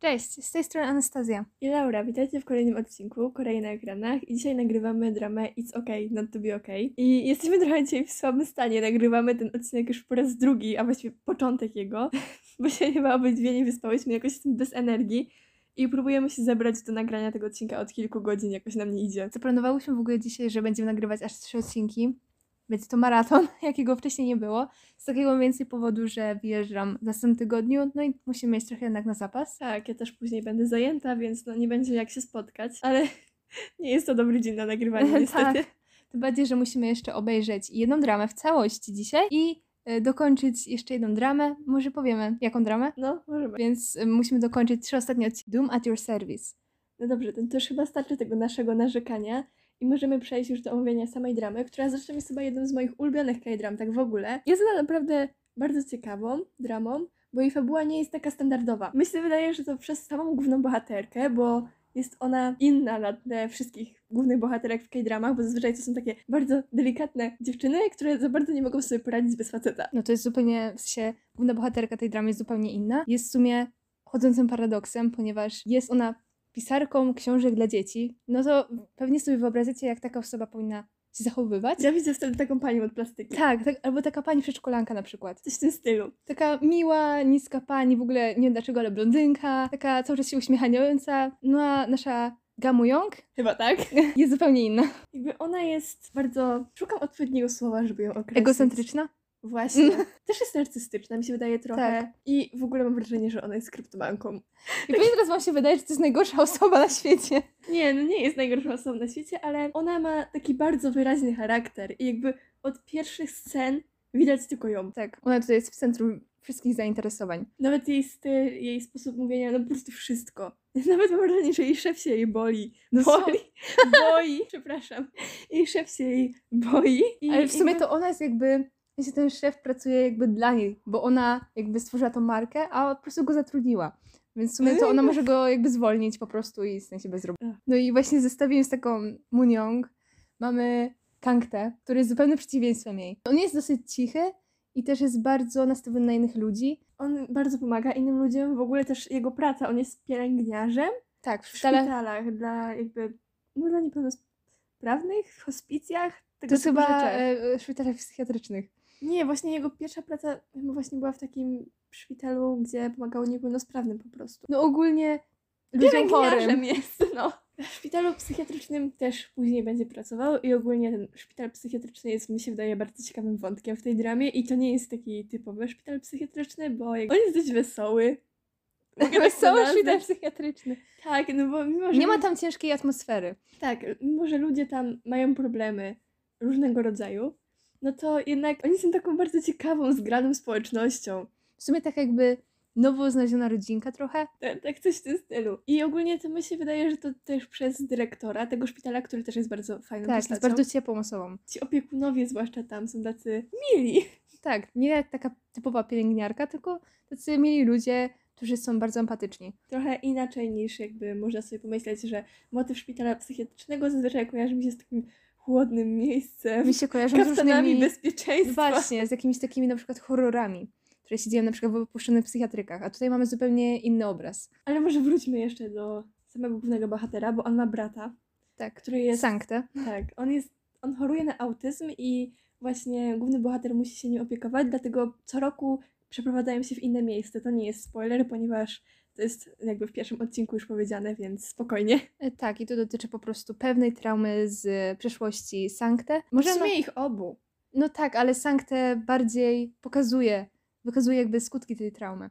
Cześć, z tej strony Anastazja. I Laura, witajcie w kolejnym odcinku Korei na ekranach i dzisiaj nagrywamy dramę It's Okay, Not To Be Okay. I jesteśmy trochę dzisiaj w słabym stanie, nagrywamy ten odcinek już po raz drugi, a właściwie początek jego, bo się chyba obydwie nie wyspałyśmy, jakoś jestem bez energii i próbujemy się zebrać do nagrania tego odcinka od kilku godzin, jakoś nam nie idzie. Zaplanowałyśmy w ogóle dzisiaj, że będziemy nagrywać aż trzy odcinki, więc to maraton, jakiego wcześniej nie było. Z takiego więcej powodu, że wyjeżdżam w następnym tygodniu, no i musimy mieć trochę jednak na zapas. Tak, ja też później będę zajęta, więc no nie będzie jak się spotkać, ale nie jest to dobry dzień na nagrywanie niestety. tak. Tym bardziej, że musimy jeszcze obejrzeć jedną dramę w całości dzisiaj i y, dokończyć jeszcze jedną dramę. Może powiemy, jaką dramę? No, możemy. Więc y, musimy dokończyć trzy ostatnie odcinki. Doom at your service. No dobrze, to już chyba starczy tego naszego narzekania i możemy przejść już do omówienia samej dramy, która zresztą jest chyba jedną z moich ulubionych K-dram, tak w ogóle. Jest ona naprawdę bardzo ciekawą dramą, bo jej fabuła nie jest taka standardowa. Myślę, wydaje, że to przez samą główną bohaterkę, bo jest ona inna na tle wszystkich głównych bohaterek w K-dramach, bo zazwyczaj to są takie bardzo delikatne dziewczyny, które za bardzo nie mogą sobie poradzić bez faceta. No to jest zupełnie, w sensie, główna bohaterka tej dramy jest zupełnie inna. Jest w sumie chodzącym paradoksem, ponieważ jest ona pisarką książek dla dzieci. No to pewnie sobie wyobrażacie, jak taka osoba powinna się zachowywać. Ja widzę wtedy taką panią od plastyki. Tak, tak, albo taka pani przedszkolanka na przykład. Coś w tym stylu. Taka miła, niska pani, w ogóle nie wiem dlaczego, ale blondynka, taka cały czas się uśmiechająca. No a nasza Gamu Young Chyba tak. jest zupełnie inna. Jakby ona jest bardzo... Szukam odpowiedniego słowa, żeby ją określić. Egocentryczna? Właśnie. Też jest narcystyczna, mi się wydaje trochę. Tak. I w ogóle mam wrażenie, że ona jest kryptomanką. I pewnie teraz wam się wydaje, że to jest najgorsza osoba na świecie. Nie, no nie jest najgorszą osobą na świecie, ale ona ma taki bardzo wyraźny charakter i jakby od pierwszych scen widać tylko ją. Tak, ona tutaj jest w centrum wszystkich zainteresowań. Nawet jej styl, jej sposób mówienia, no po prostu wszystko. Nawet mam wrażenie, że jej szef się jej boli. No? Boli. Boi. Przepraszam. Jej szef się jej boi. I Ale w sumie jakby- to ona jest jakby, wiecie, ten szef pracuje jakby dla niej, bo ona jakby stworzyła tą markę, a po prostu go zatrudniła. Więc w sumie to ona może go jakby zwolnić po prostu i stanie się bezrobotny. Ach. No i właśnie zestawienie z taką Muniong mamy Kangte, który jest zupełnym przeciwieństwem jej. On jest dosyć cichy i też jest bardzo nastawiony na innych ludzi. On bardzo pomaga innym ludziom, w ogóle też jego praca, on jest pielęgniarzem Tak, w w szpitalach dla jakby, no dla niepełnosprawnych, w hospicjach, tego to jest typu chyba rzeczach. e, w szpitalach psychiatrycznych. Nie, właśnie jego pierwsza praca chyba właśnie była w takim szpitalu, gdzie pomagało niepełnosprawnym po prostu. No ogólnie ludziom chorym. Jest, no. W szpitalu psychiatrycznym też później będzie pracował i ogólnie ten szpital psychiatryczny jest, mi się wydaje, bardzo ciekawym wątkiem w tej dramie i to nie jest taki typowy szpital psychiatryczny, bo on jest dość wesoły. Mogę tak Wesoły nazwać? szpital psychiatryczny. Tak, no bo mimo, że... Nie ma tam ciężkiej atmosfery. Tak, mimo że ludzie tam mają problemy różnego rodzaju, no to jednak oni są taką bardzo ciekawą, zgraną społecznością. W sumie tak jakby nowo znaleziona rodzinka trochę. Tak, tak coś w tym stylu. I ogólnie to mi się wydaje, że to też przez dyrektora tego szpitala, który też jest bardzo fajną Tak, jest postacią. bardzo ciepłą osobą. Ci opiekunowie zwłaszcza tam są tacy mili. Tak, nie taka typowa pielęgniarka, tylko tacy mieli ludzie, którzy są bardzo empatyczni. Trochę inaczej niż jakby można sobie pomyśleć, że motyw szpitala psychiatrycznego zazwyczaj kojarzy mi się z takim chłodnym miejscem, Mi się kojarzą z różnymi... bezpieczeństwa. Właśnie, z jakimiś takimi na przykład horrorami, które się dzieją na przykład w opuszczonych psychiatrykach, a tutaj mamy zupełnie inny obraz. Ale może wróćmy jeszcze do samego głównego bohatera, bo on ma brata, Tak, który jest... Sankte. Tak, on jest, on choruje na autyzm i właśnie główny bohater musi się nim opiekować, dlatego co roku przeprowadzają się w inne miejsce. To nie jest spoiler, ponieważ to jest jakby w pierwszym odcinku już powiedziane, więc spokojnie. E, Tak, i to dotyczy po prostu pewnej traumy z przeszłości Sankte. Może w no, sumie ich obu. no tak, ale Sankte bardziej pokazuje, wykazuje jakby skutki tej traumy.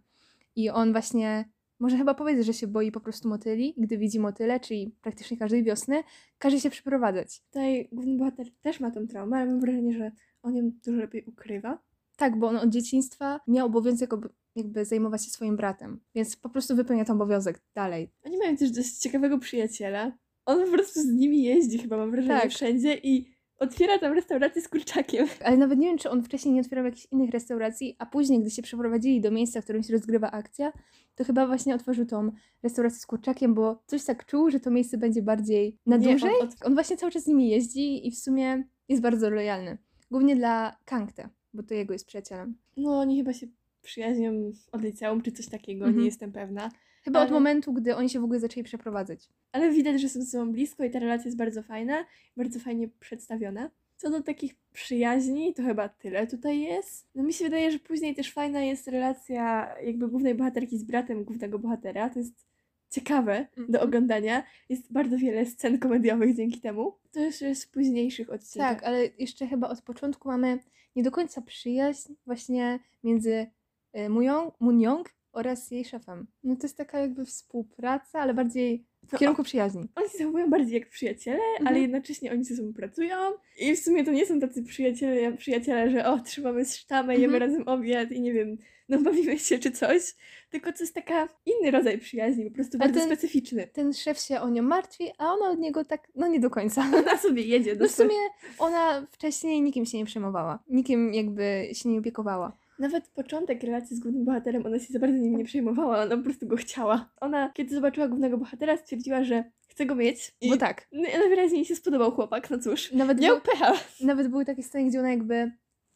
I on właśnie, może chyba powiedzieć, że się boi po prostu motyli, gdy widzi motyle, czyli praktycznie każdej wiosny, każe się przeprowadzać. Tutaj główny bohater też ma tą traumę, ale mam wrażenie, że on ją dużo lepiej ukrywa. Tak, bo on od dzieciństwa miał obowiązek ob- jakby zajmować się swoim bratem, więc po prostu wypełnia ten obowiązek dalej. Oni mają też dość ciekawego przyjaciela. On po prostu z nimi jeździ chyba, mam wrażenie, Tak. wszędzie i otwiera tam restaurację z kurczakiem. Ale nawet nie wiem, czy on wcześniej nie otwierał jakichś innych restauracji, a później, gdy się przeprowadzili do miejsca, w którym się rozgrywa akcja, to chyba właśnie otworzył tą restaurację z kurczakiem, bo coś tak czuł, że to miejsce będzie bardziej na Nie, dłużej. on On, właśnie cały czas z nimi jeździ i w sumie jest bardzo lojalny. Głównie dla Kangte, bo to jego jest przyjacielem. No, oni chyba się przyjaźnią od liceum czy coś takiego, Mhm. nie jestem pewna. Chyba od Ale- momentu, gdy oni się w ogóle zaczęli przeprowadzać. ale widać, że są ze sobą blisko i ta relacja jest bardzo fajna, bardzo fajnie przedstawiona. Co do takich przyjaźni, to chyba tyle tutaj jest. No mi się wydaje, że później też fajna jest relacja jakby głównej bohaterki z bratem głównego bohatera. To jest ciekawe do Mhm. oglądania. Jest bardzo wiele scen komediowych dzięki temu. To jeszcze jest w późniejszych odcinkach. Tak, ale jeszcze chyba od początku mamy nie do końca przyjaźń właśnie między Muyong, Moon-young oraz jej szefem. No to jest taka jakby współpraca, ale bardziej w No, kierunku przyjaźni. Oni się zachowują bardziej jak przyjaciele, ale Mhm. jednocześnie oni ze sobą pracują. I w sumie to nie są tacy przyjaciele, przyjaciele że o, trzymamy sztamę, jemy Mhm. razem obiad i nie wiem, no bawimy się czy coś. Tylko to jest taka inny rodzaj przyjaźni, po prostu A bardzo ten- specyficzny. Ten szef się o nią martwi, a ona od niego tak, no nie do końca. Ona sobie jedzie do No w sumie ona wcześniej nikim się nie przejmowała. Nikim jakby się nie opiekowała. Nawet początek relacji z głównym bohaterem, ona się za bardzo nim nie przejmowała, ona po prostu go chciała. Ona, kiedy zobaczyła głównego bohatera, stwierdziła, że chce go mieć. I Bo tak. najwyraźniej się spodobał chłopak, no cóż. Nawet, Miał pecha. nawet były takie sceny, gdzie ona jakby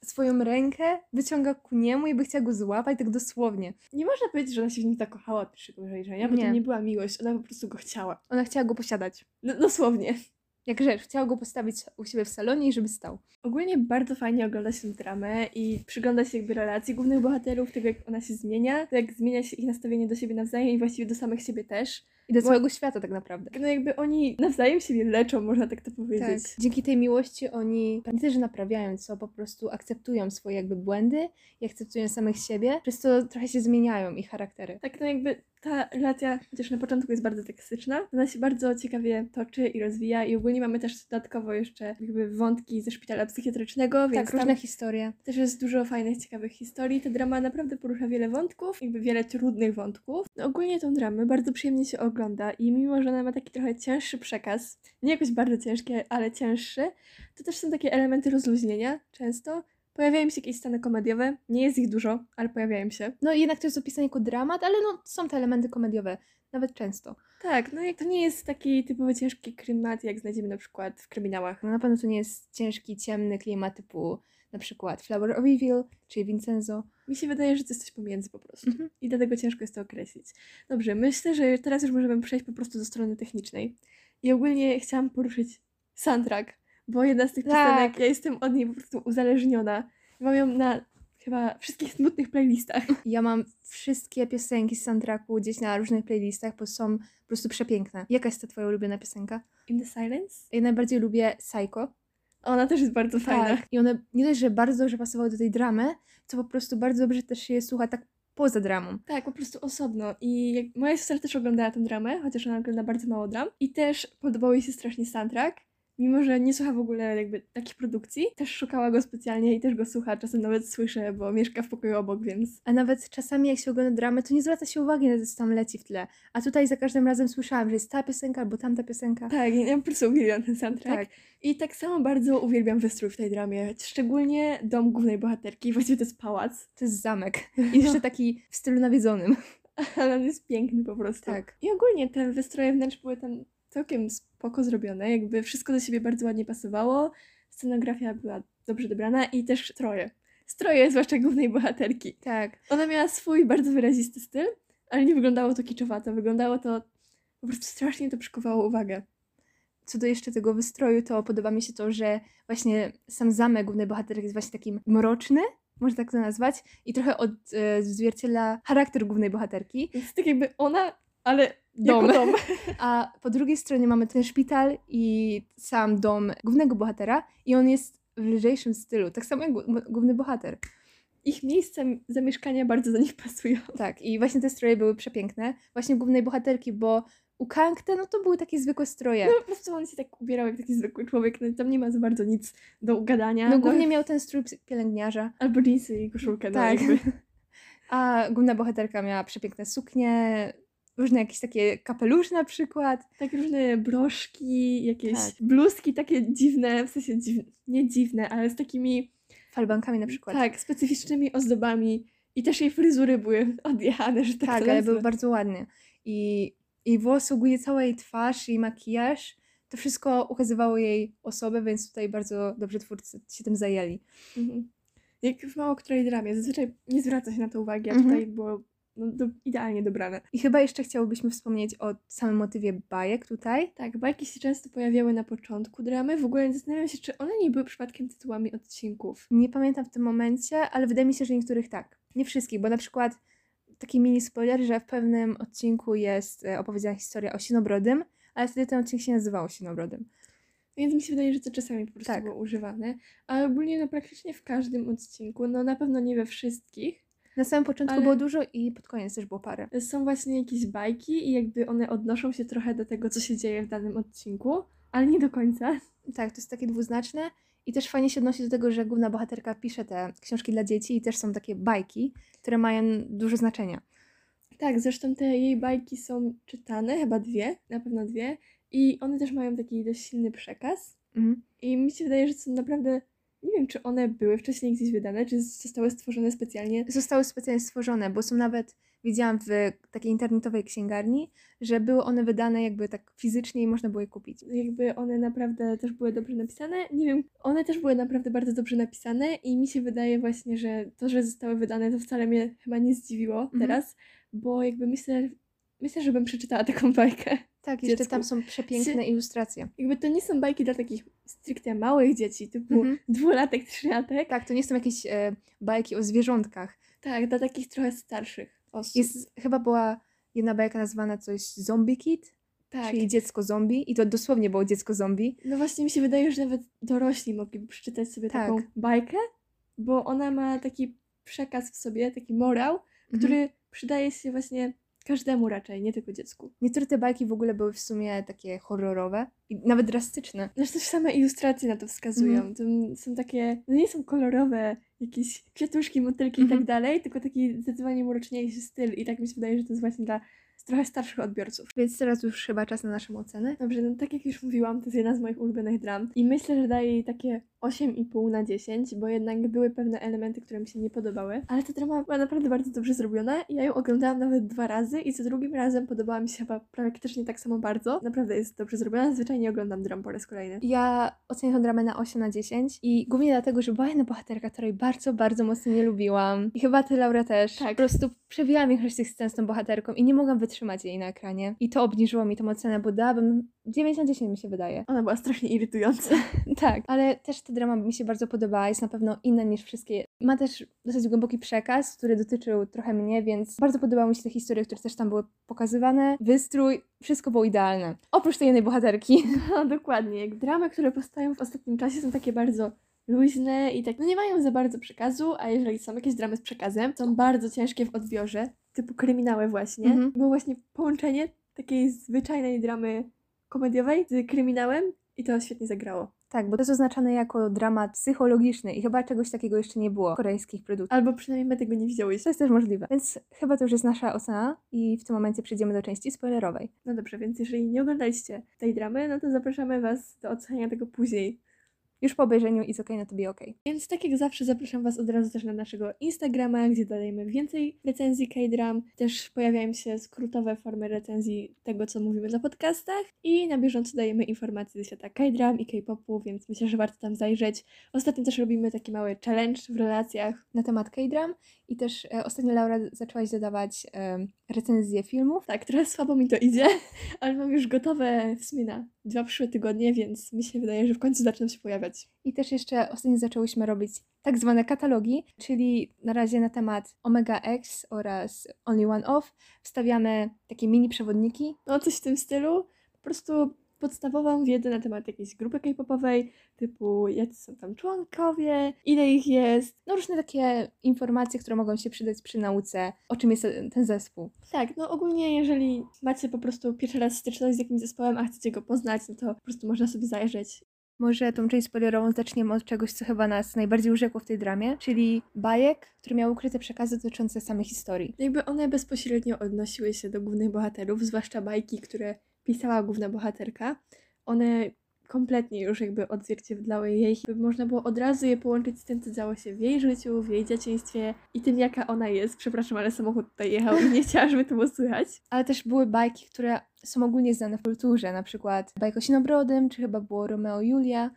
swoją rękę wyciąga ku niemu i by chciała go złapać, tak dosłownie. Nie można powiedzieć, że ona się w nim zakochała od pierwszego wejrzenia, bo Nie. to nie była miłość, ona po prostu go chciała. Ona chciała go posiadać. No, dosłownie. Jak rzecz, chciała go postawić u siebie w salonie i żeby stał. Ogólnie bardzo fajnie ogląda się dramę i przygląda się jakby relacji głównych bohaterów, tego jak ona się zmienia, jak zmienia się ich nastawienie do siebie nawzajem i właściwie do samych siebie też. I do Bo- całego świata tak naprawdę. No jakby oni nawzajem siebie leczą, można tak to Tak. powiedzieć. Dzięki tej miłości oni nie też, że naprawiają, co po prostu akceptują swoje jakby błędy i akceptują samych siebie, przez to trochę się zmieniają ich charaktery. Tak, no jakby ta relacja, chociaż na początku jest bardzo toksyczna, ona się bardzo ciekawie toczy i rozwija i ogólnie mamy też dodatkowo jeszcze jakby wątki ze szpitala psychiatrycznego, więc Tak, różne historie. też jest dużo fajnych, ciekawych historii. Ta drama naprawdę porusza wiele wątków, jakby wiele trudnych wątków. No, ogólnie tą dramę bardzo przyjemnie się ogląda i mimo, że ona ma taki trochę cięższy przekaz, nie jakoś bardzo ciężkie, ale cięższy, to też są takie elementy rozluźnienia często. Pojawiają się jakieś sceny komediowe, nie jest ich dużo, ale pojawiają się. No jednak to jest opisane jako dramat, ale no są te elementy komediowe, nawet często. Tak, no jak to nie jest taki typowo ciężki klimat, jak znajdziemy na przykład w kryminałach. No na pewno to nie jest ciężki, ciemny klimat typu na przykład Flower of Evil czy Vincenzo. Mi się wydaje, że to jest coś pomiędzy po prostu. Mhm. I dlatego ciężko jest to określić. Dobrze, myślę, że teraz już możemy przejść po prostu do strony technicznej. I ogólnie chciałam poruszyć soundtrack, bo jedna z tych Tak. piosenek, ja jestem od niej po prostu uzależniona. Mam ją na chyba wszystkich smutnych playlistach. Ja mam wszystkie piosenki z soundtracku gdzieś na różnych playlistach, bo są po prostu przepiękne. Jaka jest ta twoja ulubiona piosenka? In the Silence? Ja najbardziej lubię Psycho. Ona też jest bardzo fajna. Tak. I one nie dość, że bardzo dobrze pasowały do tej dramy, to po prostu bardzo dobrze też się je słucha tak poza dramą. Tak, po prostu osobno. I jak... moja siostra też oglądała tę dramę, chociaż ona ogląda bardzo mało dram. I też podobał jej się strasznie soundtrack. Mimo, że nie słucha w ogóle jakby takich produkcji, też szukała go specjalnie i też go słucha. Czasem nawet słyszę, bo mieszka w pokoju obok, więc A nawet czasami jak się ogląda dramę, to nie zwraca się uwagi na to, co tam leci w tle. A tutaj za każdym razem słyszałam, że jest ta piosenka albo tamta piosenka. tak, ja po prostu uwielbiam ten soundtrack. Tak. I tak samo bardzo uwielbiam wystrój w tej dramie. Szczególnie dom głównej bohaterki, właściwie to jest pałac, To jest zamek. I jeszcze taki w stylu nawiedzonym. ale on jest piękny po prostu. Tak. I ogólnie te wystroje wnętrz były tam całkiem spoko zrobione, jakby wszystko do siebie bardzo ładnie pasowało, scenografia była dobrze dobrana i też stroje. Stroje, zwłaszcza głównej bohaterki. Tak. Ona miała swój bardzo wyrazisty styl, ale nie wyglądało to kiczowato, wyglądało to po prostu strasznie to przykuwało uwagę. Co do jeszcze tego wystroju, to podoba mi się to, że właśnie sam zamek głównej bohaterki jest właśnie takim mroczny, można tak to nazwać, i trochę odzwierciedla charakter głównej bohaterki. Więc tak jakby ona, ale Dom. dom. A po drugiej stronie mamy ten szpital i sam dom głównego bohatera i on jest w lżejszym stylu, tak samo jak główny bohater. Ich miejsca zamieszkania bardzo do nich pasują. Tak, i właśnie te stroje były przepiękne. Właśnie głównej bohaterki, bo u Kangte, no to były takie zwykłe stroje. No po prostu on się tak ubierał jak taki zwykły człowiek, no tam nie ma za bardzo nic do ugadania. No głównie miał ten strój pielęgniarza. Albo jeansy i koszulkę, no Tak. jakby. A główna bohaterka miała przepiękne suknie, różne jakieś takie kapelusze na przykład. Tak różne broszki, jakieś Tak. bluzki takie dziwne, w sensie dziwne, nie dziwne, ale z takimi Falbankami na przykład. tak, specyficznymi ozdobami. I też jej fryzury były odjechane, że tak, tak ale były bardzo ładne. I jej włosy, ogólnie cała jej twarz, jej makijaż, to wszystko ukazywało jej osobę, więc tutaj bardzo dobrze twórcy się tym zajęli. Mhm. Jak w mało której dramie, zazwyczaj nie zwraca się na to uwagi, a Mhm. tutaj było no, do, idealnie dobrane. I chyba jeszcze chciałobyśmy wspomnieć o samym motywie bajek tutaj. Tak, bajki się często pojawiały na początku dramy. W ogóle zastanawiam się, czy one nie były przypadkiem tytułami odcinków. Nie pamiętam w tym momencie, ale wydaje mi się, że niektórych tak. Nie wszystkich, bo na przykład taki mini spoiler, że w pewnym odcinku jest e, opowiedziana historia o Sinobrodym, ale wtedy ten odcinek się nazywał Sinobrodym. Więc mi się wydaje, że to czasami po prostu Tak. było używane. Ale ogólnie no praktycznie w każdym odcinku, no na pewno nie we wszystkich, Na samym początku Ale- było dużo i pod koniec też było parę. są właśnie jakieś bajki i jakby one odnoszą się trochę do tego, co się dzieje w danym odcinku, ale nie do końca. Tak, to jest takie dwuznaczne i też fajnie się odnosi do tego, że główna bohaterka pisze te książki dla dzieci i też są takie bajki, które mają dużo znaczenia. Tak, zresztą te jej bajki są czytane, chyba dwie, na pewno dwie, i one też mają taki dość silny przekaz. Mhm. I mi się wydaje, że są naprawdę. Nie wiem, czy one były wcześniej gdzieś wydane, czy zostały stworzone specjalnie. Zostały specjalnie stworzone, bo są nawet, widziałam w takiej internetowej księgarni, że były one wydane jakby tak fizycznie i można było je kupić. Jakby one naprawdę też były dobrze napisane. Nie wiem, one też były naprawdę bardzo dobrze napisane, i mi się wydaje właśnie, że to, że zostały wydane, to wcale mnie chyba nie zdziwiło Mhm. teraz, bo jakby myślę, myślę, że bym przeczytała taką bajkę. Tak, jeszcze Dziecku. tam są przepiękne ilustracje. Jakby to nie są bajki dla takich stricte małych dzieci, typu Mhm. dwulatek, trzylatek. Tak, to nie są jakieś e, bajki o zwierzątkach. Tak, dla takich trochę starszych osób. Jest, chyba była jedna bajka nazwana coś Zombie Kid, tak. czyli dziecko zombie i to dosłownie było dziecko zombie. No właśnie mi się wydaje, że nawet dorośli mogliby przeczytać sobie Tak. taką bajkę, bo ona ma taki przekaz w sobie, taki morał, Mhm. który przydaje się właśnie każdemu raczej, nie tylko dziecku. Niektóre te bajki w ogóle były w sumie takie horrorowe i nawet drastyczne. Zresztą same ilustracje na to wskazują. Mhm. To są takie, no nie są kolorowe, jakieś kwiatuszki, motylki i Mhm. tak dalej, tylko taki zdecydowanie mroczniejszy styl i tak mi się wydaje, że to jest właśnie dla trochę starszych odbiorców. Więc teraz już chyba czas na naszą ocenę. Dobrze, no tak jak już mówiłam, to jest jedna z moich ulubionych dram i myślę, że daję jej takie 8,5 na 10, bo jednak były pewne elementy, które mi się nie podobały, ale ta drama była naprawdę bardzo dobrze zrobiona i ja ją oglądałam nawet dwa razy i za drugim razem podobała mi się chyba praktycznie tak samo bardzo. Naprawdę jest dobrze zrobiona, zwyczajnie oglądam dram po raz kolejny. Ja ocenię tę dramę na 8 na 10 i głównie dlatego, że była jedna bohaterka, której bardzo, bardzo mocno nie lubiłam. I chyba ty, Laura, też. Tak. Po prostu przewijałam większość tych scen z tą bohaterką i nie mogłam wytrzymać jej na ekranie. I to obniżyło mi tą ocenę, bo dałabym 9 na 10 mi się wydaje. Ona była strasznie irytująca. Tak, ale też ta drama mi się bardzo podobała, jest na pewno inna niż wszystkie. Ma też dosyć głęboki przekaz, który dotyczył trochę mnie, więc bardzo podobały mi się te historie, które też tam były pokazywane. Wystrój, wszystko było idealne. Oprócz tej jednej bohaterki. No dokładnie, jak dramy, które powstają w ostatnim czasie są takie bardzo luźne i tak, no nie mają za bardzo przekazu, a jeżeli są jakieś dramy z przekazem, są bardzo ciężkie w odbiorze, typu kryminały właśnie. Mhm. Było właśnie połączenie takiej zwyczajnej dramy komediowej z kryminałem i to świetnie zagrało. Tak, bo to jest oznaczane jako dramat psychologiczny i chyba czegoś takiego jeszcze nie było w korejskich produktach. Albo przynajmniej my tego nie widziałyśmy. To jest też możliwe. Więc chyba to już jest nasza ocena i w tym momencie przejdziemy do części spoilerowej. No dobrze, więc jeżeli nie oglądaliście tej dramy, no to zapraszamy Was do oceniania tego później. Już po obejrzeniu It's okay, not to be okay. Więc tak jak zawsze zapraszam Was od razu też na naszego Instagrama, gdzie dodajemy więcej recenzji K-dram. Też pojawiają się skrótowe formy recenzji tego, co mówimy na podcastach. I na bieżąco dajemy informacje ze świata K-dram i K-popu, więc myślę, że warto tam zajrzeć. Ostatnio też robimy taki mały challenge w relacjach. Na temat K-dram i też e, ostatnio Laura zaczęłaś dodawać e, recenzje filmów. Tak, trochę słabo mi to idzie, ale mam już gotowe w sumie na dwa przyszłe tygodnie, więc mi się wydaje, że w końcu zaczną się pojawiać. I też jeszcze ostatnio zaczęłyśmy robić tak zwane katalogi, czyli na razie na temat Omega X oraz Only One Off wstawiamy takie mini przewodniki. No coś w tym stylu. Po prostu podstawową wiedzę na temat jakiejś grupy k-popowej, typu jacy są tam członkowie, ile ich jest. No różne takie informacje, które mogą się przydać przy nauce, o czym jest ten zespół. Tak, no ogólnie jeżeli macie po prostu pierwszy raz styczność z jakimś zespołem, a chcecie go poznać, no to po prostu można sobie zajrzeć. Może tą część spoilerową zaczniemy od czegoś, co chyba nas najbardziej urzekło w tej dramie, czyli bajek, które miały ukryte przekazy dotyczące samej historii. Jakby one bezpośrednio odnosiły się do głównych bohaterów, zwłaszcza bajki, które pisała główna bohaterka. One kompletnie już jakby odzwierciedlały jej. Jakby można było od razu je połączyć z tym, co działo się w jej życiu, w jej dzieciństwie i tym, jaka ona jest. Przepraszam, ale samochód tutaj jechał i nie chciała, żeby to było słychać. Ale też były bajki, które są ogólnie znane w kulturze, na przykład bajka o Sinobrodym, czy chyba było Romeo i Julia.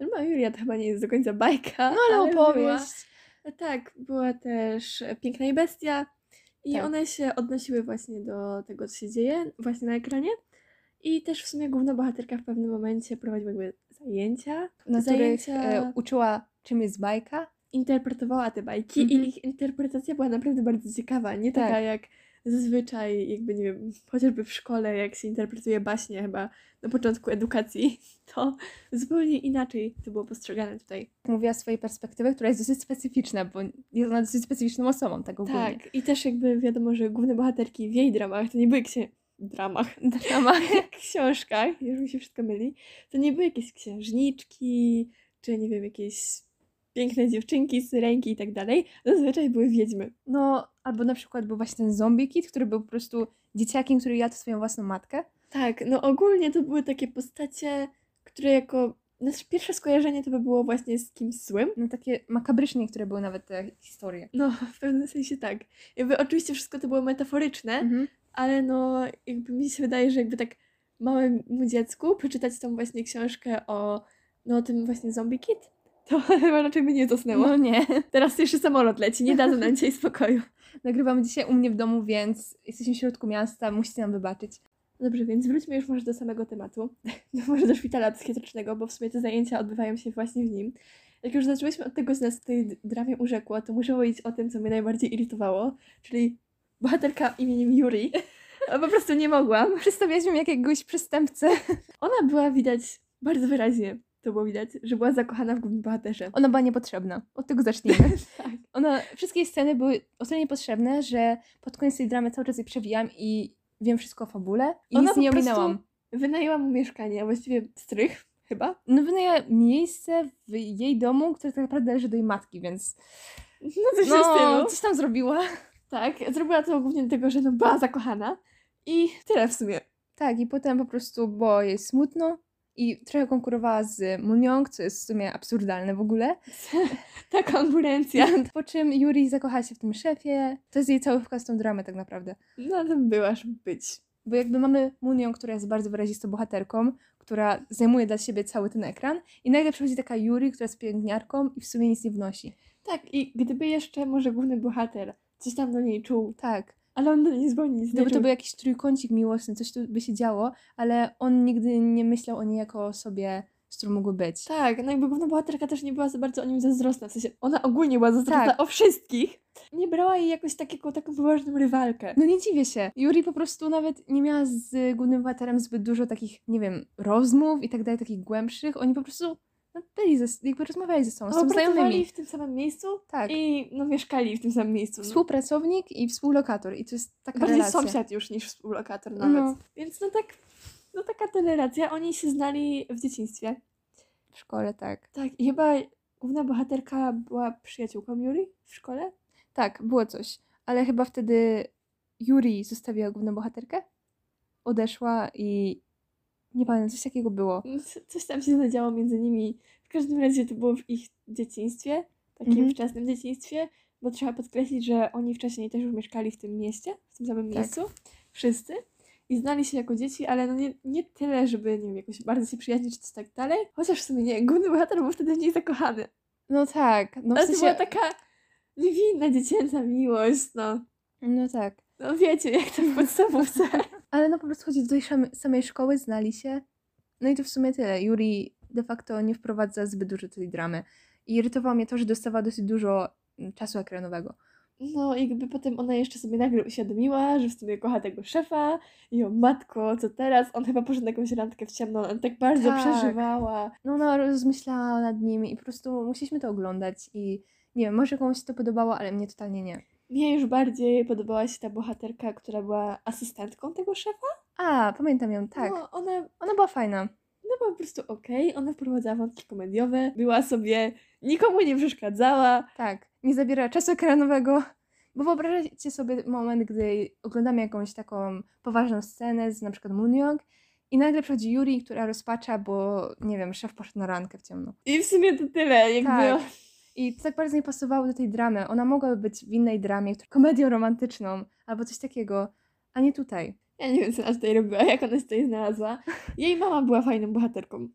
No Julia to chyba nie jest do końca bajka. No ale była- opowieść. Tak, była też Piękna i Bestia I Tak. one się odnosiły właśnie do tego, co się dzieje właśnie na ekranie. I też w sumie główna bohaterka w pewnym momencie prowadziła jakby zajęcia, Na zajęcia których e, uczyła, czym jest bajka. interpretowała te bajki Mhm. i ich interpretacja była naprawdę bardzo ciekawa. Nie Tak. taka jak zazwyczaj, jakby nie wiem, chociażby w szkole, jak się interpretuje baśnie chyba na początku edukacji, to zupełnie inaczej to było postrzegane tutaj. Mówiła swojej perspektywy, która jest dosyć specyficzna, bo jest ona dosyć specyficzną osobą, tak ogólnie. Tak, i też jakby wiadomo, że główne bohaterki w jej dramach to nie były księ... dramach, Drama. książkach, już mi się wszystko myli, to nie były jakieś księżniczki, czy nie wiem, jakieś piękne dziewczynki, syrenki i tak dalej. Zazwyczaj były wiedźmy. No, albo na przykład był właśnie ten zombie kid, który był po prostu dzieciakiem, który jadł swoją własną matkę. Tak, no ogólnie to były takie postacie, które jako nasze pierwsze skojarzenie to by było właśnie z kimś złym. No takie makabryczne, które były nawet te historie. No, w pewnym sensie tak. Jakby oczywiście wszystko to było metaforyczne, Mhm. Ale no jakby mi się wydaje, że jakby tak małemu dziecku przeczytać tą właśnie książkę o no o tym właśnie zombie kid, to chyba raczej by nie zasnęło. No nie. Teraz jeszcze samolot leci, nie dadzą nam dzisiaj spokoju. Nagrywamy dzisiaj u mnie w domu, więc jesteśmy w środku miasta, musicie nam wybaczyć. Dobrze, więc wróćmy już może do samego tematu. No może do szpitala psychiatrycznego, bo w sumie te zajęcia odbywają się właśnie w nim. Jak już zaczęłyśmy od tego, co nas w tej dramie urzekło, to muszę powiedzieć o tym, co mnie najbardziej irytowało, czyli bohaterka imieniem Yuri. Po prostu nie mogłam. Przedstawialiśmy jakiegoś przestępcę. Ona była widać bardzo wyraźnie, to było widać, że była zakochana w głównym bohaterze. Ona była niepotrzebna. Od tego zacznijmy. Tak. Ona, wszystkie sceny były o tyle niepotrzebne, że pod koniec tej dramy cały czas jej przewijam i wiem wszystko o fabule i Ona nic nie ominęłam. Wynajęła mu mieszkanie, a właściwie strych chyba. No wynajęła miejsce w jej domu, które tak naprawdę należy do jej matki, więc No coś no, coś tam zrobiła. Tak, zrobiła to głównie dlatego, że no była zakochana. I tyle w sumie. Tak, i potem po prostu było jej smutno i trochę konkurowała z Muniong, co jest w sumie absurdalne w ogóle. Ta konkurencja. Po czym Yuri zakochała się w tym szefie. To jest jej cały wkład w tą dramę tak naprawdę. No to byłaż być. Bo jakby mamy Munią, która jest bardzo wyrazistą bohaterką, która zajmuje dla siebie cały ten ekran i nagle przychodzi taka Yuri, która jest pielęgniarką i w sumie nic nie wnosi. Tak, i gdyby jeszcze może główny bohater coś tam do niej czuł, Tak. ale on do niej nie Gdyby to był jakiś trójkącik miłosny, coś tu by się działo, ale on nigdy nie myślał o niej jako o osobie, z którą mógłby być. Tak, no jakby główna bohaterka też nie była za bardzo o nim zazdrosna, w sensie ona ogólnie była zazdrosna Tak. o wszystkich. Nie brała jej jakoś tak, jako taką poważną rywalkę. No nie dziwię się. Yuri po prostu nawet nie miała z głównym bohaterem zbyt dużo takich, nie wiem, rozmów i tak dalej, takich głębszych. Oni po prostu no, byli ze, jakby rozmawiali ze sobą, No, pracowali znajomymi. w tym samym miejscu Tak. i no mieszkali w tym samym miejscu. No. Współpracownik i współlokator i to jest taka Bardziej relacja. sąsiad już niż współlokator nawet. No. Więc no tak, no taka to relacja. Oni się znali w dzieciństwie. W szkole, tak. Tak, i chyba główna bohaterka była przyjaciółką Yuri w szkole. Tak, było coś. Ale chyba wtedy Yuri zostawiła główną bohaterkę, odeszła i nie pamiętam, coś takiego było. C- Coś tam się zadziało między nimi. W każdym razie to było w ich dzieciństwie, takim Mhm. wczesnym dzieciństwie, bo trzeba podkreślić, że oni wcześniej też już mieszkali w tym mieście, w tym samym Tak. miejscu, wszyscy. I znali się jako dzieci, ale no nie, nie tyle, żeby nie wiem, jakoś bardzo się przyjaźnić czy coś tak dalej. Chociaż w sumie nie, główny bohater był wtedy w niej zakochany. No tak, no w ale to sensie... była taka niewinna, dziecięca miłość, no. No tak. No wiecie, jak to w podstawówce. Ale no po prostu chodzi do tej samej szkoły, znali się. No i to w sumie tyle. Yuri de facto nie wprowadza zbyt dużo tej dramy. I irytowało mnie to, że dostawała dosyć dużo mm, czasu ekranowego. No i jakby potem ona jeszcze sobie nagle uświadomiła, że w sumie kocha tego szefa i o matko, co teraz? On chyba poszedł na jakąś randkę w ciemno, on tak bardzo Tak. przeżywała. No ona rozmyślała nad nimi i po prostu musieliśmy to oglądać i nie wiem, może komuś się to podobało, ale mnie totalnie nie. Mnie już bardziej podobała się ta bohaterka, która była asystentką tego szefa. A, pamiętam ją, tak. No, ona, Ona była fajna. ona była po prostu okej, ona wprowadzała wątki komediowe, była sobie, nikomu nie przeszkadzała. Tak, nie zabiera czasu ekranowego. Bo wyobraźcie sobie moment, gdy oglądamy jakąś taką poważną scenę z na przykład i nagle przychodzi Yuri, która rozpacza, bo nie wiem, szef poszedł na randkę w ciemno. I w sumie to tyle, jakby... Tak. I to tak bardzo nie pasowało do tej dramy. Ona mogłaby być w innej dramie, komedią romantyczną albo coś takiego, a nie tutaj. Ja nie wiem, co ona tutaj robiła, jak ona się tutaj znalazła. Jej mama była fajną bohaterką.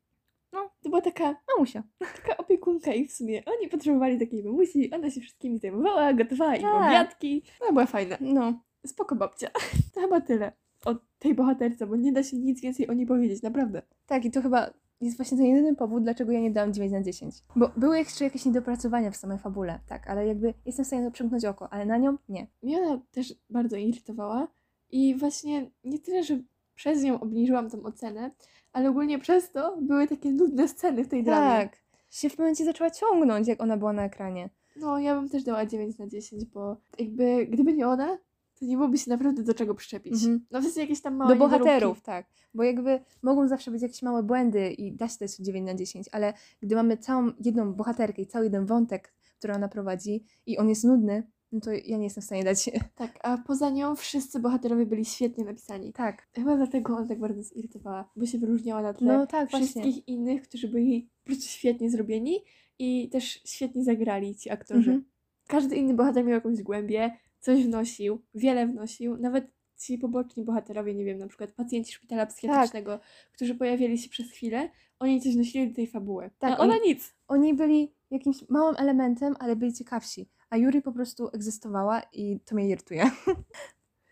No. To była taka, Mamusia. taka opiekunka i w sumie oni potrzebowali takiej mamusi, ona się wszystkimi zajmowała, gotowała im Tak. obiadki. Ona była fajna. No. Spoko babcia. To chyba tyle o tej bohaterce, bo nie da się nic więcej o niej powiedzieć, naprawdę. Tak, i to chyba jest właśnie ten jedyny powód, dlaczego ja nie dałam 9 na 10. Bo były jeszcze jakieś niedopracowania w samej fabule, tak, ale jakby jestem w stanie to przymknąć oko, ale na nią nie. Mnie ona też bardzo irytowała i właśnie nie tyle, że przez nią obniżyłam tą ocenę, ale ogólnie przez to były takie nudne sceny w tej dramie. Tak. Się w pewnym momencie zaczęła ciągnąć, jak ona była na ekranie. No, ja bym też dała 9 na 10, bo jakby gdyby nie ona, to nie byłoby się naprawdę do czego przyczepić. Mhm. No w sensie jakieś tam małe Do bohaterów, niedoróbki. tak. Bo jakby mogą zawsze być jakieś małe błędy i da się dać 9 na 10, ale gdy mamy całą jedną bohaterkę i cały jeden wątek, który ona prowadzi i on jest nudny, no to ja nie jestem w stanie dać... Tak, a poza nią wszyscy bohaterowie byli świetnie napisani. Tak. Chyba dlatego ona tak bardzo zirytowała, bo się wyróżniała na tle No tak, właśnie. wszystkich innych, którzy byli po prostu świetnie zrobieni i też świetnie zagrali ci aktorzy. Mhm. Każdy inny bohater miał jakąś głębię, coś wnosił, wiele wnosił, nawet ci poboczni bohaterowie, nie wiem, na przykład pacjenci szpitala psychiatrycznego, Tak. którzy pojawili się przez chwilę, oni coś wnosili do tej fabuły. Tak, a ona oni- nic. Oni byli jakimś małym elementem, ale byli ciekawsi. A Yuri po prostu egzystowała i to mnie irytuje.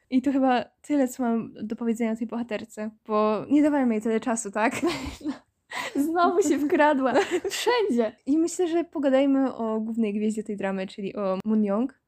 I to chyba tyle, co mam do powiedzenia o tej bohaterce, bo nie dawajmy jej tyle czasu, tak? Znowu się wkradła. Wszędzie. I myślę, że pogadajmy o głównej gwieździe tej dramy, czyli o Moon Young.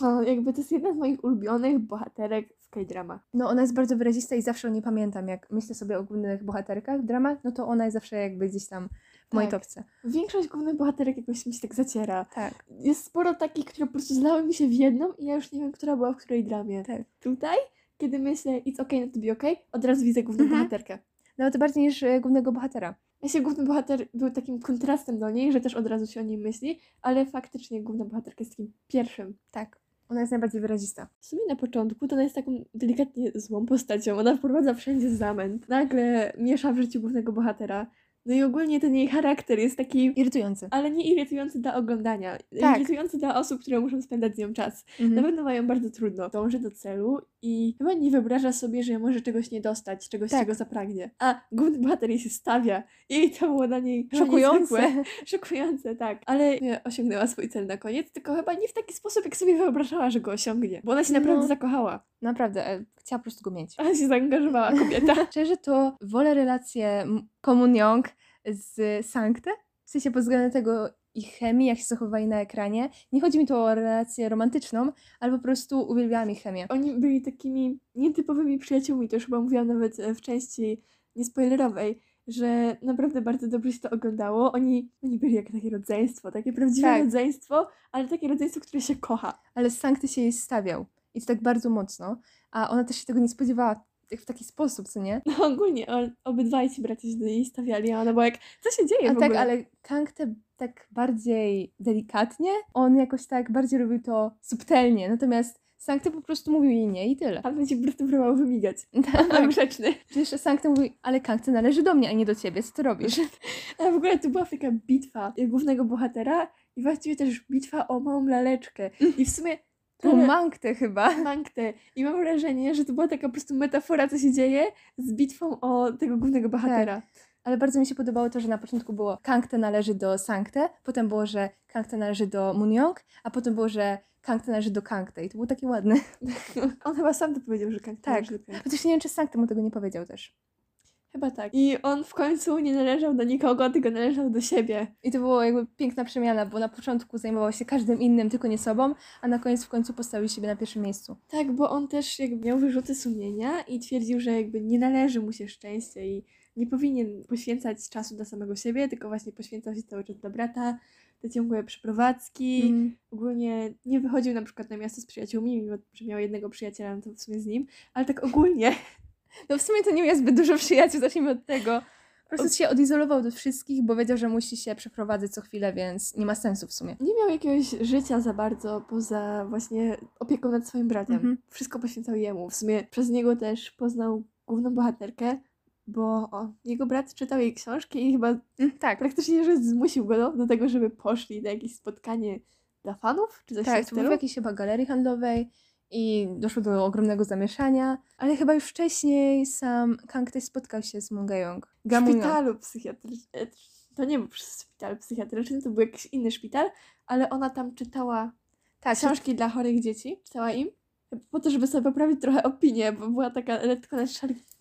No, jakby to jest jedna z moich ulubionych bohaterek w K-dramach. No ona jest bardzo wyrazista i zawsze o niej pamiętam. Jak myślę sobie o głównych bohaterkach w dramach, no to ona jest zawsze jakby gdzieś tam w mojej Tak. topce. Większość głównych bohaterek jakoś mi się tak zaciera. Tak. Jest sporo takich, które po prostu zlały mi się w jedną i ja już nie wiem, która była w której dramie. Tak. Tutaj, kiedy myślę it's okay not to be okay, od razu widzę główną Mhm. bohaterkę. Nawet bardziej niż e, głównego bohatera. Ja się główny bohater był takim kontrastem do niej, że też od razu się o niej myśli, ale faktycznie główna bohaterka jest takim pierwszym. Tak. Ona jest najbardziej wyrazista. W sumie na początku to ona jest taką delikatnie złą postacią. Ona wprowadza wszędzie zamęt. Nagle miesza w życiu głównego bohatera. No i ogólnie ten jej charakter jest taki, Irytujący. ale nie irytujący dla oglądania. Tak. Irytujący dla osób, które muszą spędzać z nią czas. Na Mhm. pewno mają bardzo trudno. Dąży do celu i chyba nie wyobraża sobie, że może czegoś nie dostać, czegoś, Tak. czego zapragnie. A główny bohater jej się stawia i to było dla niej Szokujące. Szokujące, tak. Ale osiągnęła swój cel na koniec, tylko chyba nie w taki sposób, jak sobie wyobrażała, że go osiągnie. Bo ona się naprawdę No. zakochała. Naprawdę, e, chciała po prostu go mieć. Ale się zaangażowała kobieta. Szczerze to wolę relację M- Komun Young z Sankte, w sensie pod względem tego ich chemii, jak się zachowywali na ekranie. Nie chodzi mi tu o relację romantyczną, ale po prostu uwielbiałam ich chemię. Oni byli takimi nietypowymi przyjaciółmi, to już chyba mówiłam nawet e, w części niespoilerowej, że naprawdę bardzo dobrze się to oglądało. Oni, oni byli jak takie rodzeństwo, takie prawdziwe Tak. rodzeństwo, ale takie rodzeństwo, które się kocha. Ale Sankty się jej stawiał. I to tak bardzo mocno. A ona też się tego nie spodziewała w taki sposób, co nie? No ogólnie on, obydwaj ci bracia się do niej stawiali, a ona była jak, co się dzieje A tak, ale Kangte tak bardziej delikatnie, on jakoś tak bardziej robił to subtelnie. Natomiast Sankte po prostu mówił jej nie i tyle. Ale ci po próbował wymigać. On był Tak. grzeczny. Przecież Sankte mówi, ale Kangte należy do mnie, a nie do ciebie, co ty robisz? A w ogóle to była taka bitwa głównego bohatera i właściwie też bitwa o małą laleczkę. I w sumie To Mangte chyba. Manktę. I mam wrażenie, że to była taka po prostu metafora, co się dzieje z bitwą o tego głównego bohatera. Ale bardzo mi się podobało to, że na początku było Kangte należy do Sankte, potem było, że Kangte należy do Munyoung, a potem było, że Kangte należy do Kangte. I to było takie ładne. On chyba sam to powiedział, że Kang Tak. należy do Kang. Chociaż nie wiem, czy Sankte mu tego nie powiedział też. Chyba tak. I on w końcu nie należał do nikogo, tylko należał do siebie. I to było jakby piękna przemiana, bo na początku zajmował się każdym innym, tylko nie sobą, a na koniec w końcu postawił siebie na pierwszym miejscu. Tak, bo on też jakby miał wyrzuty sumienia i twierdził, że jakby nie należy mu się szczęście i nie powinien poświęcać czasu dla samego siebie, tylko właśnie poświęcał się cały czas dla brata, te ciągłe przeprowadzki. Mm. Ogólnie nie wychodził na przykład na miasto z przyjaciółmi, mimo że miał jednego przyjaciela, no to w sumie z nim, ale tak ogólnie No w sumie to nie miał zbyt dużo przyjaciół, zacznijmy od tego. Po prostu się odizolował od wszystkich, bo wiedział, że musi się przeprowadzać co chwilę, więc nie ma sensu w sumie. nie miał jakiegoś życia za bardzo poza właśnie opieką nad swoim bratem. Mhm. Wszystko poświęcał jemu. W sumie przez niego też poznał główną bohaterkę, bo o, jego brat czytał jej książki i chyba Mm, tak, praktycznie że zmusił go do, do tego, żeby poszli na jakieś spotkanie dla fanów, czy coś tak, w stylu. jakiejś chyba galerii handlowej i doszło do ogromnego zamieszania, ale chyba już wcześniej sam Kang też spotkał się z Mungayong. W szpitalu psychiatrycznym. To nie był szpital psychiatryczny, to był jakiś inny szpital, ale ona tam czytała Tak, książki dla chorych dzieci, czytała im, po to, żeby sobie poprawić trochę opinię, bo była taka lekko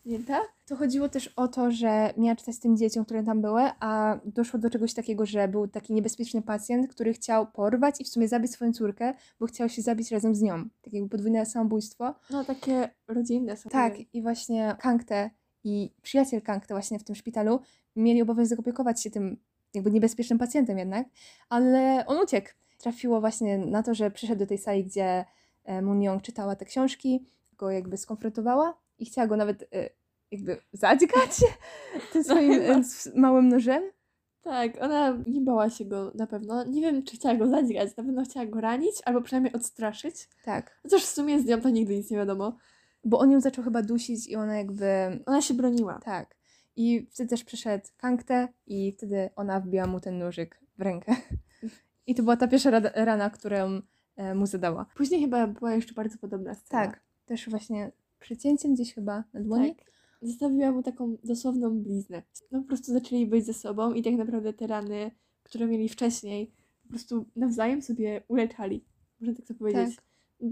naszarpnięta. To chodziło też o to, że miała czytać tym dzieciom, które tam były, a doszło do czegoś takiego, że był taki niebezpieczny pacjent, który chciał porwać i w sumie zabić swoją córkę, bo chciał się zabić razem z nią. Tak jakby podwójne samobójstwo. No takie rodzinne są. Tak, i właśnie Kangte i przyjaciel Kangte właśnie w tym szpitalu mieli obowiązek opiekować się tym jakby niebezpiecznym pacjentem jednak, ale on uciekł. Trafiło właśnie na to, że przyszedł do tej sali, gdzie e, Moon Young czytała te książki, go jakby skonfrontowała i chciała go nawet e, jakby zadźgać tym swoim s- małym nożem. Tak, ona nie bała się go na pewno. Nie wiem, czy chciała go zadźgać, na pewno chciała go ranić, albo przynajmniej odstraszyć. Tak, Chociaż w sumie z nią to nigdy nic nie wiadomo. bo on ją zaczął chyba dusić i ona jakby Ona się broniła. Tak. I wtedy też przyszedł Kangte i wtedy ona wbiła mu ten nożyk w rękę. I to była ta pierwsza rana, którą e, mu zadała. Później chyba była jeszcze bardzo podobna scena. Tak. Też właśnie przycięciem gdzieś chyba na dłoni. Tak. Zostawiła mu taką dosłowną bliznę. No po prostu zaczęli być ze sobą i tak naprawdę te rany, które mieli wcześniej, po prostu nawzajem sobie uleczali. Można tak to powiedzieć.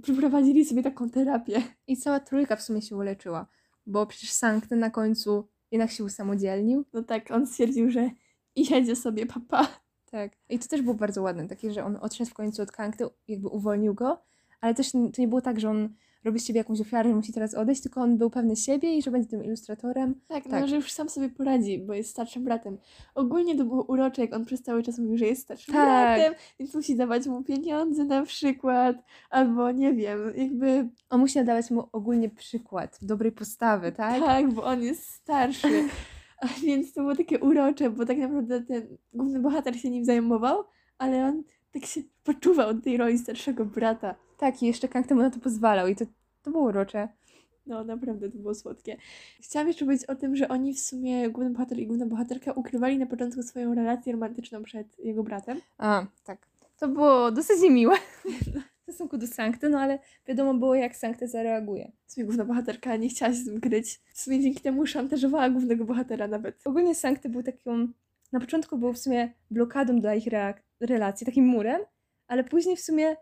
Przeprowadzili sobie taką terapię. I cała trójka w sumie się uleczyła. Bo przecież Sankten na końcu jednak się usamodzielnił. No tak, on stwierdził, że i jedzie sobie papa. Tak. I to też było bardzo ładne, takie, że on odszedł w końcu od Kangty, jakby uwolnił go, ale też to nie było tak, że on robi z siebie jakąś ofiarę, że musi teraz odejść, tylko on był pewny siebie i że będzie tym ilustratorem. Tak, Tak. no że już sam sobie poradzi, bo jest starszym bratem. Ogólnie to było urocze, jak on przez cały czas mówił, że jest starszym Tak. bratem, więc musi dawać mu pieniądze na przykład, albo nie wiem, jakby On musi nadawać mu ogólnie przykład dobrej postawy, tak? tak, bo on jest starszy. A więc to było takie urocze, bo tak naprawdę ten główny bohater się nim zajmował, ale on tak się poczuwał do tej roli starszego brata. Tak, i jeszcze Kang temu na to pozwalał i to, to było urocze. No, naprawdę to było słodkie. Chciałam jeszcze powiedzieć o tym, że oni w sumie, główny bohater i główna bohaterka, ukrywali na początku swoją relację romantyczną przed jego bratem. A, tak. To było dosyć niemiłe w stosunku do Sankty, no ale wiadomo było, jak Sankty zareaguje. W sumie główna bohaterka nie chciała się z tym kryć. W sumie dzięki temu szantażowała głównego bohatera nawet. Ogólnie Sankty był taką... Na początku był w sumie blokadą dla ich relacji, takim murem, ale później w sumie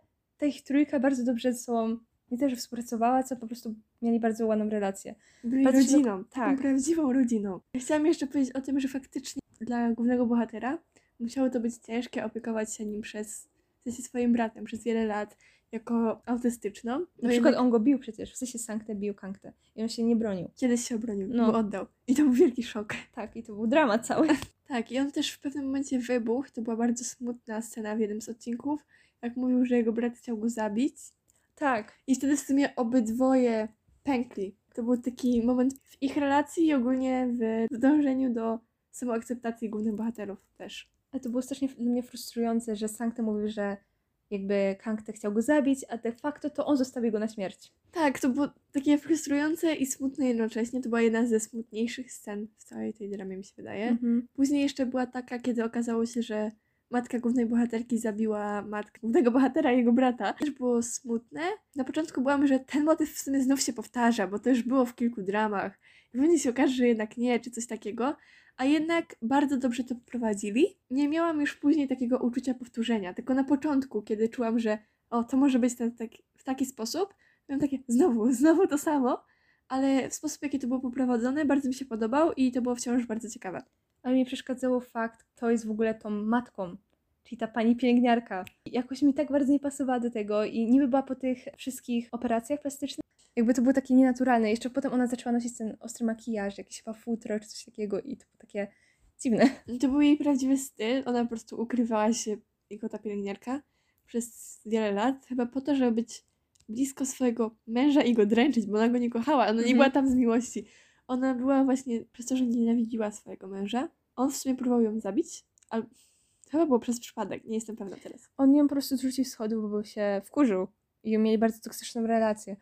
ta ich trójka bardzo dobrze ze sobą nie też współpracowała, co po prostu mieli bardzo ładną relację. Byli rodziną, taką tak. prawdziwą rodziną. Chciałam jeszcze powiedzieć o tym, że faktycznie dla głównego bohatera musiało to być ciężkie opiekować się nim przez, w sensie swoim bratem przez wiele lat jako autystyczną. Na No przykład jednak on go bił przecież, w sensie Sanktę bił Kangtę i on się nie bronił. kiedyś się obronił, No. bo oddał. I to był wielki szok. Tak, i to był dramat cały. Tak, i on też w pewnym momencie wybuchł. To była bardzo smutna scena w jednym z odcinków. Jak mówił, że jego brat chciał go zabić. Tak. I wtedy w sumie obydwoje pękli. To był taki moment w ich relacji i ogólnie w dążeniu do samoakceptacji głównych bohaterów też. Ale to było strasznie dla mnie frustrujące, że Sankte mówił, że jakby Kangte chciał go zabić, a de facto to on zostawił go na śmierć. Tak, to było takie frustrujące i smutne jednocześnie. To była jedna ze smutniejszych scen w całej tej dramie, mi się wydaje. Mhm. Później jeszcze była taka, kiedy okazało się, że matka głównej bohaterki zabiła matkę głównego bohatera i jego brata. Też było smutne. Na początku byłam, że ten motyw w sumie znów się powtarza, bo to już było w kilku dramach. I pewnie się okaże, że jednak nie, czy coś takiego. A jednak bardzo dobrze to poprowadzili. Nie miałam już później takiego uczucia powtórzenia, tylko na początku, kiedy czułam, że o, to może być ten, tak, w taki sposób, miałam takie, znowu, znowu to samo. Ale w sposób, jaki to było poprowadzone, bardzo mi się podobał i to było wciąż bardzo ciekawe. Ale mi przeszkadzało fakt, kto jest w ogóle tą matką, czyli ta pani pielęgniarka. Jakoś mi tak bardzo nie pasowała do tego i niby była po tych wszystkich operacjach plastycznych. Jakby to było takie nienaturalne. Jeszcze potem ona zaczęła nosić ten ostry makijaż, jakieś chyba futro czy coś takiego i to było takie dziwne. To był jej prawdziwy styl. Ona po prostu ukrywała się jako ta pielęgniarka przez wiele lat, chyba po to, żeby być blisko swojego męża i go dręczyć, bo ona go nie kochała. Ona nie Mhm. była tam z miłości. Ona była właśnie przez to, że nienawidziła swojego męża. On w sumie próbował ją zabić, ale chyba było przez przypadek, nie jestem pewna teraz. On ją po prostu zrzucił z schodów, bo się wkurzył i mieli bardzo toksyczną relację.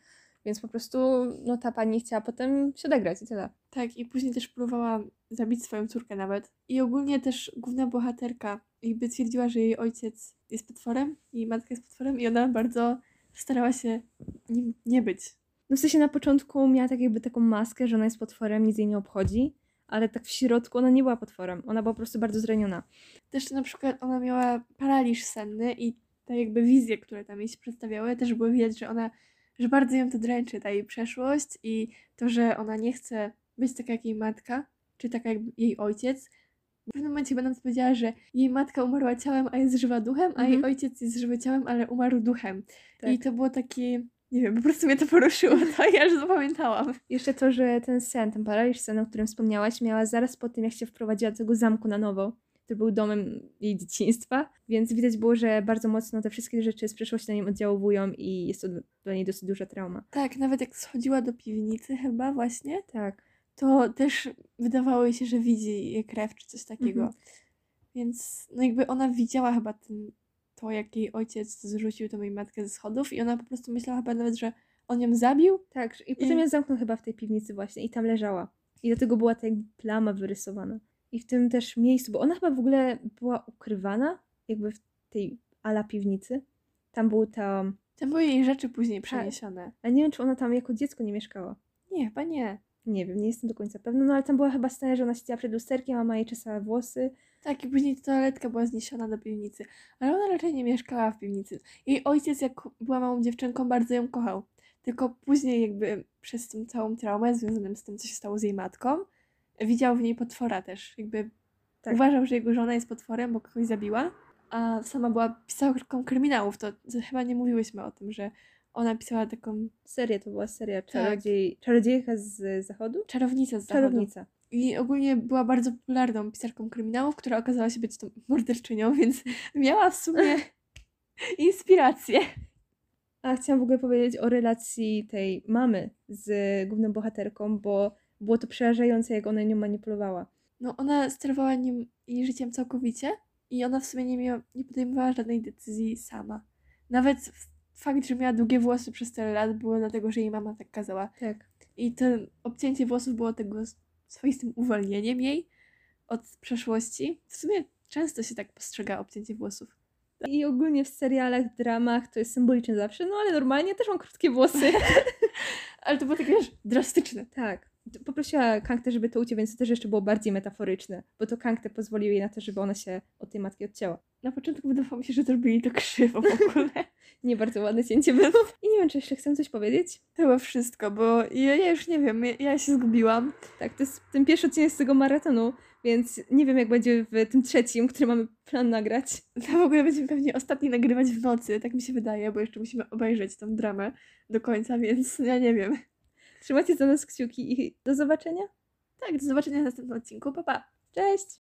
Więc po prostu no, ta pani chciała potem się odegrać i tyle. Tak, i później też próbowała zabić swoją córkę nawet. I ogólnie też główna bohaterka jakby twierdziła, że jej ojciec jest potworem i matka jest potworem i ona bardzo starała się nim nie być. No w sensie na początku miała tak jakby taką maskę, że ona jest potworem, nic jej nie obchodzi, ale tak w środku ona nie była potworem, ona była po prostu bardzo zraniona. Też na przykład ona miała paraliż senny i te jakby wizje, które tam jej się przedstawiały, też było widać, że ona, że bardzo ją to dręczy, ta jej przeszłość i to, że ona nie chce być taka jak jej matka, czy taka jak jej ojciec. W pewnym momencie będę powiedziała, że jej matka umarła ciałem, a jest żywa duchem, a jej Mhm. ojciec jest żywy ciałem, ale umarł duchem. Tak. I to było takie, nie wiem, po prostu mnie to poruszyło, to ja już zapamiętałam. Jeszcze to, że ten sen, ten paraliż sen, o którym wspomniałaś, miała zaraz po tym, jak się wprowadziła do tego zamku na nowo, który był domem jej dzieciństwa, więc widać było, że bardzo mocno te wszystkie rzeczy z przeszłości na nią oddziaływują i jest to dla niej dosyć duża trauma. Tak, nawet jak schodziła do piwnicy chyba właśnie, Tak. to też wydawało jej się, że widzi jej krew czy coś takiego. Mhm. Więc no jakby ona widziała chyba ten, to, jak jej ojciec zrzucił tą jej matkę ze schodów i ona po prostu myślała chyba nawet, że on ją zabił. Tak, i potem I- ją zamknął chyba w tej piwnicy właśnie i tam leżała. I dlatego była ta jakby plama wyrysowana. I w tym też miejscu, bo ona chyba w ogóle była ukrywana jakby w tej ala piwnicy. Tam był tam, Tam były jej rzeczy Tak. później przeniesione. ale nie wiem, czy ona tam jako dziecko nie mieszkała. Nie, chyba nie. Nie wiem, nie jestem do końca pewna, no ale tam była chyba scena, że ona siedziała przed lusterkiem, a mama jej czesała włosy. Tak, i później toaletka była zniesiona do piwnicy. Ale ona raczej nie mieszkała w piwnicy. Jej ojciec, jak była małą dziewczynką, bardzo ją kochał. Tylko później jakby przez tą całą traumę związaną z tym, co się stało z jej matką, widział w niej potwora też. Jakby Tak. uważał, że jego żona jest potworem, bo kogoś zabiła. A sama była pisarką kryminałów. To to chyba nie mówiłyśmy o tym, że ona pisała taką Serię to była seria Tak. czarodziej, czarodziejka z zachodu? czarownicę z zachodu. Czarownica. I ogólnie była bardzo popularną pisarką kryminałów, która okazała się być tą morderczynią, więc miała w sumie inspirację. A chciałam w ogóle powiedzieć o relacji tej mamy z główną bohaterką, bo było to przerażające, jak ona nią manipulowała. No ona sterowała nim jej życiem całkowicie i ona w sumie nie, miała, nie podejmowała żadnej decyzji sama. Nawet fakt, że miała długie włosy przez tyle lat było dlatego, że jej mama tak kazała. Tak. I to obcięcie włosów było tego swoistym uwolnieniem jej od przeszłości. W sumie często się tak postrzega obcięcie włosów. I ogólnie w serialach, dramach to jest symboliczne zawsze, no ale normalnie też mam krótkie włosy. Ale to było takie, wiesz, drastyczne. tak. Poprosiła Kangtę, żeby to uciął, więc to też jeszcze było bardziej metaforyczne, bo to Kangtę pozwolił jej na to, żeby ona się od tej matki odcięła. Na początku wydawało mi się, że zrobili to krzywo w ogóle. Nie bardzo ładne cięcie było. I nie wiem, czy jeszcze chcę coś powiedzieć. To było wszystko, bo ja, ja już nie wiem, ja, ja się zgubiłam. Tak, to jest ten pierwszy odcinek z tego maratonu, więc nie wiem, jak będzie w tym trzecim, który mamy plan nagrać. To w ogóle będziemy pewnie ostatni nagrywać w nocy, tak mi się wydaje, bo jeszcze musimy obejrzeć tą dramę do końca, więc ja nie wiem. Trzymajcie za nas kciuki i do zobaczenia. Tak, do zobaczenia w następnym odcinku. Pa, pa! Cześć!